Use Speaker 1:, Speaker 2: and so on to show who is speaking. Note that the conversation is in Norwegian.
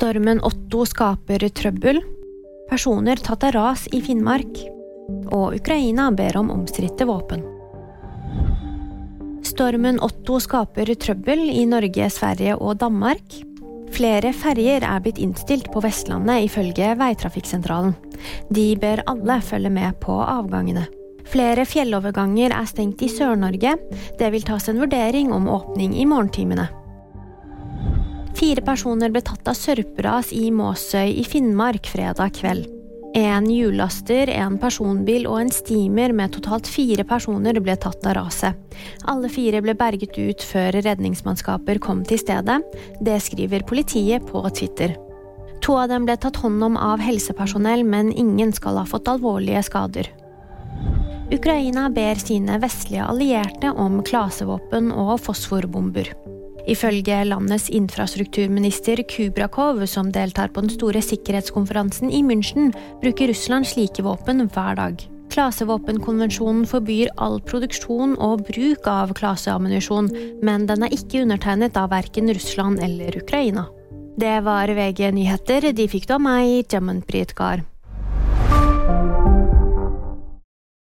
Speaker 1: Stormen Otto skaper trøbbel. Personer tatt av ras i Finnmark. Og Ukraina ber om omstridte våpen. Stormen Otto skaper trøbbel i Norge, Sverige og Danmark. Flere ferjer er blitt innstilt på Vestlandet, ifølge Veitrafikksentralen. De ber alle følge med på avgangene. Flere fjelloverganger er stengt i Sør-Norge. Det vil tas en vurdering om åpning i morgentimene. Fire personer ble tatt av sørperas i Måsøy i Finnmark fredag kveld. En hjullaster, en personbil og en steamer med totalt fire personer ble tatt av raset. Alle fire ble berget ut før redningsmannskaper kom til stedet. Det skriver politiet på Twitter. To av dem ble tatt hånd om av helsepersonell, men ingen skal ha fått alvorlige skader. Ukraina ber sine vestlige allierte om klasevåpen og fosforbomber. Ifølge landets infrastrukturminister Kubrakov, som deltar på den store sikkerhetskonferansen i München, bruker Russland slike våpen hver dag. Klasevåpenkonvensjonen forbyr all produksjon og bruk av klaseammunisjon, men den er ikke undertegnet av verken Russland eller Ukraina. Det var VG nyheter. De fikk du av meg, Jamunpreet Gahr.